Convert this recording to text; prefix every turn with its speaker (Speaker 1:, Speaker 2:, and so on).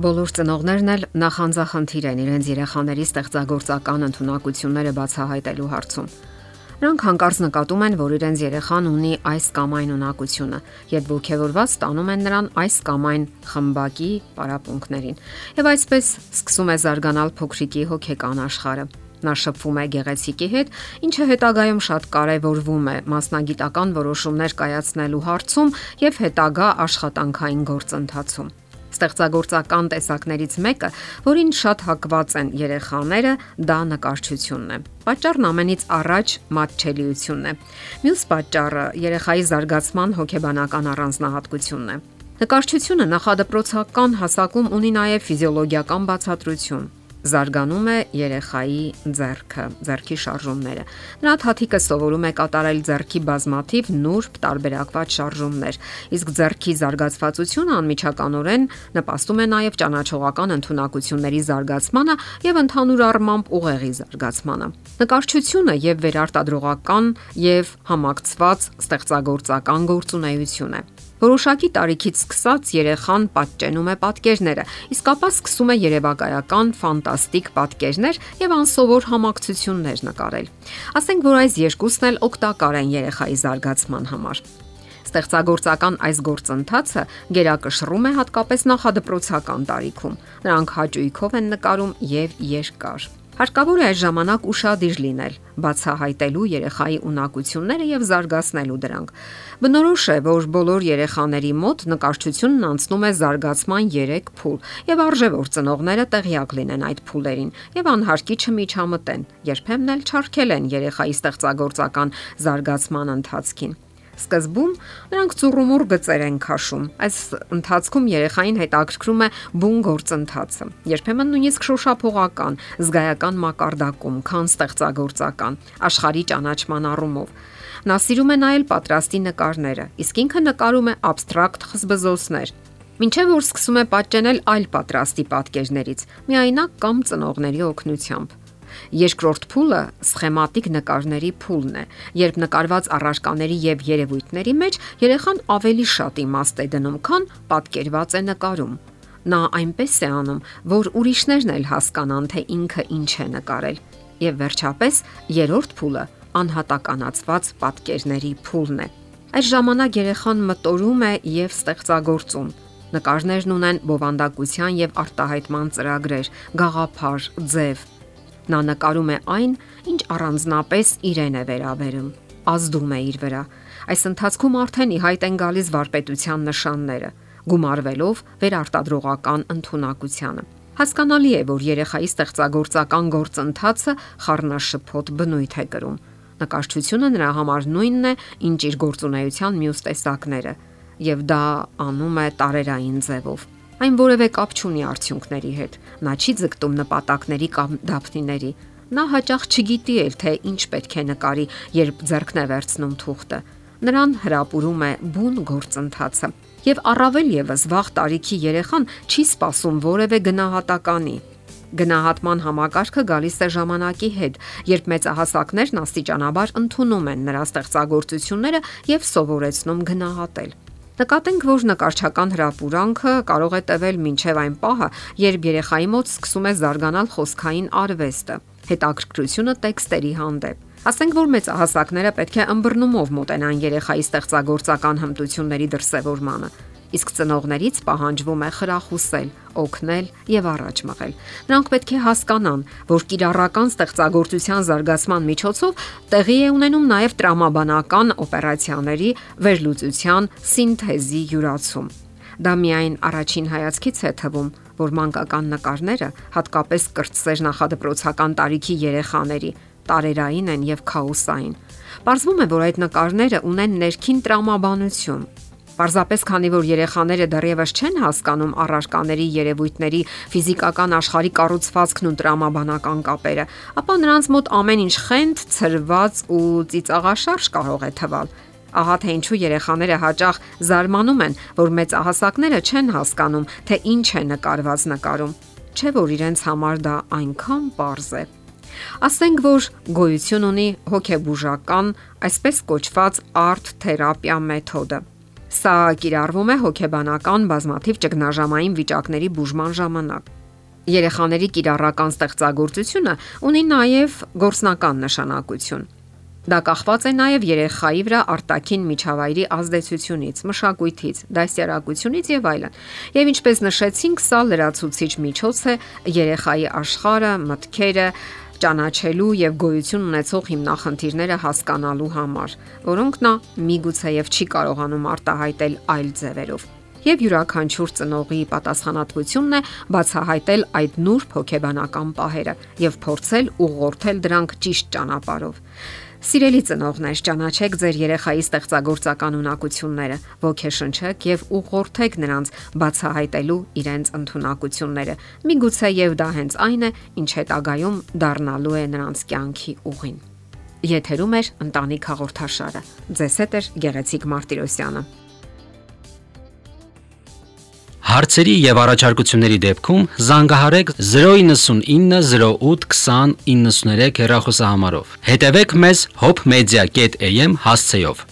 Speaker 1: Բոլոր ծնողներն էլ նախանձախնդիր են իրենց երեխաների ստեղծագործական ընտունակությունները բացահայտելու հարցում։ Նրանք հանկարծ նկատում են, որ իրենց երեխան ունի այս կամ այն ունակությունը, եւ ողջևորված ստանում են նրան այս կամ այն խմբակի պարապմունքներին։ Եվ այսպես սկսում է զարգանալ փոքրիկի հոգեկան աշխարհը։ Նա շփվում է գեղեցիկի հետ, ինչը հետագայում շատ կարևորվում է մասնագիտական որոշումներ կայացնելու հարցում եւ հետագա աշխատանքային գործընթացում ստեղծագործական տեսակներից մեկը, որին շատ հակված են երեխաները, դա նկարչությունն է։ Պատճառն ամենից առաջ մատչելիությունն է։ Մյուս պատճառը երեխայի զարգացման հոգեբանական առանձնահատկությունն է։ Նկարչությունը նախադպրոցական հասակում ունի նաև ֆիզիոլոգիական բացատրություն զարգանում է երեխայի ձեռքը, ձեռքի շարժումները։ Նրա թաթիկը սովորում է կատարել ձեռքի բազմաթիվ նուրբ տարբերակված շարժումներ, իսկ ձեռքի զարգացվածությունը անմիջականորեն նպաստում է նաև ճանաչողական ընտունակությունների զարգացմանը եւ ընդհանուր առմամբ ուղեղի զարգացմանը։ Նկարչությունը եւ վերարտադրողական եւ համակցված ստեղծագործական գործունեություն է։ Որոշակի տարիքից սկսած երեխան պատճենում է պատկերները, իսկ ապա սկսում է երևակայական ֆանտաստիկ պատկերներ եւ անսովոր համակցություններ նկարել։ Ասենք որ այս երկուսն էլ օգտակար են երեխայի զարգացման համար։ Ստեղծագործական այս գործընթացը գերակշռում է հատկապես նախադպրոցական տարիքում։ Նրանք հաճույքով են նկարում եւ երկար։ Հարկավոր է այս ժամանակ ուրախadir լինել, բացահայտելու երեխայի ունակությունները եւ զարգացնելու դրանք։ Բնորոշ է, որ բոլոր երեխաների մոտ նկարչությունն անցնում է զարգացման 3 փուլ եւ արժե որ ծնողները տեղյակ լինեն այդ փուլերին եւ անհարկի չմիջամտեն, երբեմն էլ չարքելեն երեխայի ստեղծագործական զարգացման ընթացքին։ Սկզբում նրանք ծուռումուռ գծեր են քաշում։ Այս ընթացքում երեխային հետաքրքրում է բուն գործընթացը։ Երբեմն նույնիսկ շոշափողական, զգայական մակարդակում, քան ստեղծագործական, աշխարհի ճանաչման առումով։ Նա սիրում է նայել պատրաստի նկարները, իսկ ինքը նկարում է абստրակտ խզբզոցներ, Մինչև որ սկսում է պատճենել այլ պատրաստի պատկերներից, միայնակ կամ ծնողների օգնությամբ։ Երկրորդ փուլը սխեմատիկ նկարների փուլն է, երբ նկարված առարկաների եւ երևույթների մեջ երեխան ավելի շատ իմաստ է դնում, քան պատկերված է նկարում։ Նա այնպես է անում, որ ուրիշներն էլ հասկանան, թե ինքը ինչ է նկարել։ Եվ վերջապես, երրորդ փուլը անհատականացված պատկերների փուլն է։ Այս ժամանակ երեխան մտորում է եւ ստեղծագործում։ Նկարներն ունեն բովանդակության եւ արտահայտման ծրագրեր, գաղափար, ձև, Նա նկարում է այն, ինչ առանձնապես իրեն է վերաբերում, ազդում է իր վրա։ Այս ընթացքում արդեն ի հայտ են գալիս վարպետության նշանները, գումարվելով վերարտադրողական ընտունակությանը։ Հասկանալի է, որ երեխայի ստեղծագործական գործընթացը խառնաշփոթ բնույթ է կրում։ Նկարչությունը նրա համար նույնն է, ինչ իր գործունեության մյուս տեսակները, եւ դա անում է տարերային ձևով Այն որևէ կապ չունի արդյունքների հետ։ Նա չի ձգտում նպատակների կամ դափնիների։ Նա հաճախ չգիտի էլ թե ինչ պետք է նկարի, երբ ձեռքն է վերցնում թուղթը։ Նրան հրապուրում է բուն գործընթացը։ Եվ առավել եւս վաղ տարիքի երեխան չի սпасում որևէ գնահատականի գնահատման համակարգը գալիս է ժամանակի հետ, երբ մեծահասակներն աստիճանաբար ընդունում են նրա ստեղծագործությունները եւ սովորեցնում գնահատել։ Նկատենք, որ նկարչական հրապուրանքը կարող է տևել մինչև այն պահը, երբ երեխայի մոտ սկսում է զարգանալ խոսքային արվեստը, հետաքրքրությունը տեքստերի հանդեպ։ Ասենք որ մեծահասակները պետք է ըմբռնումով մոտենան երեխայի ստեղծագործական հմտությունների դրսևորմանը իսկ ծնողներից պահանջվում է խրախուսել, օգնել եւ առաջ մղել։ Նրանք պետք է հասկանան, որ կիրառական ստեղծագործության զարգացման միջոցով տեղի է ունենում նաեւ տրամաբանական օպերացիաների վերլուծության սինթեզի յուրացում։ Դա միայն առաջին հայացքից է թվում, որ մանկական նկարները, հատկապես կրտսեր նախադպրոցական տարիքի երեխաների, տարերային են եւ քաոսային։ Պարզվում է, որ այդ նկարները ունեն ներքին տրամաբանություն, Պարզապես քանի որ երեխաները դեռևս չեն հասկանում առարկաների երևույթների ֆիզիկական աշխարհի կառուցվածքն ու տրամաբանական կապերը, ապա նրանց մոտ ամեն ինչ խենթ, ծրված ու ծիծաղաշարժ կարող է թվալ։ Ահա թե ինչու երեխաները հաճախ զարմանում են, որ մեծ ահասակները չեն հասկանում, թե ինչ է նկարված նկարում։ Չէ որ իրենց համար դա այնքան པարզ է։ Ասենք որ գոյություն ունի հոգեբուժական, այսպես կոչված արտ թերապիա մեթոդը Սա կիրառվում է հոգեբանական բազմաթիվ ճգնաժամային վիճակների բուժման ժամանակ։ Երեխաների կիրառական ստեղծագործությունը ունի նաև գործնական նշանակություն։ Դա կախված է նաև երեխայի վրա արտաքին միջավայրի ազդեցությունից, մշակույթից, դաստիարակությունից եւ այլն։ Եվ ինչպես նշեցինք, սա լրացուցիչ միջոց է երեխայի աշխարհը, մտքերը, ճանաչելու եւ գոյություն ունեցող հիմնախնդիրները հասկանալու համար, որոնք նա միգուցե եւ չի կարողանում արտահայտել այլ ձևերով։ Եվ յուրաքանչյուր ծնողի պատասխանատվությունն է բացահայտել այդ նուրբ հոգեբանական պահերը եւ փորձել ուղղորդել դրանք ճիշտ ճանապարհով։ Սիրելի ծնողներ, ճանաչեք ձեր երեխայի ստեղծագործական ունակությունները, ոգեշնչեք եւ ուղղորդեք նրանց բացահայտելու իրենց ընտունակությունները։ Միգուցե եւ դա հենց այն է, ինչ հետագայում դառնալու է նրանց կյանքի ուղին։ Եթերում է ընտանիք հաղորդաշարը։ Ձեզ հետ է Գեղեցիկ Մարտիրոսյանը։
Speaker 2: Հարցերի եւ առաջարկությունների դեպքում զանգահարեք 099 08 20 93 հեռախոսահամարով։ Հետևեք մեզ hopmedia.am հասցեով։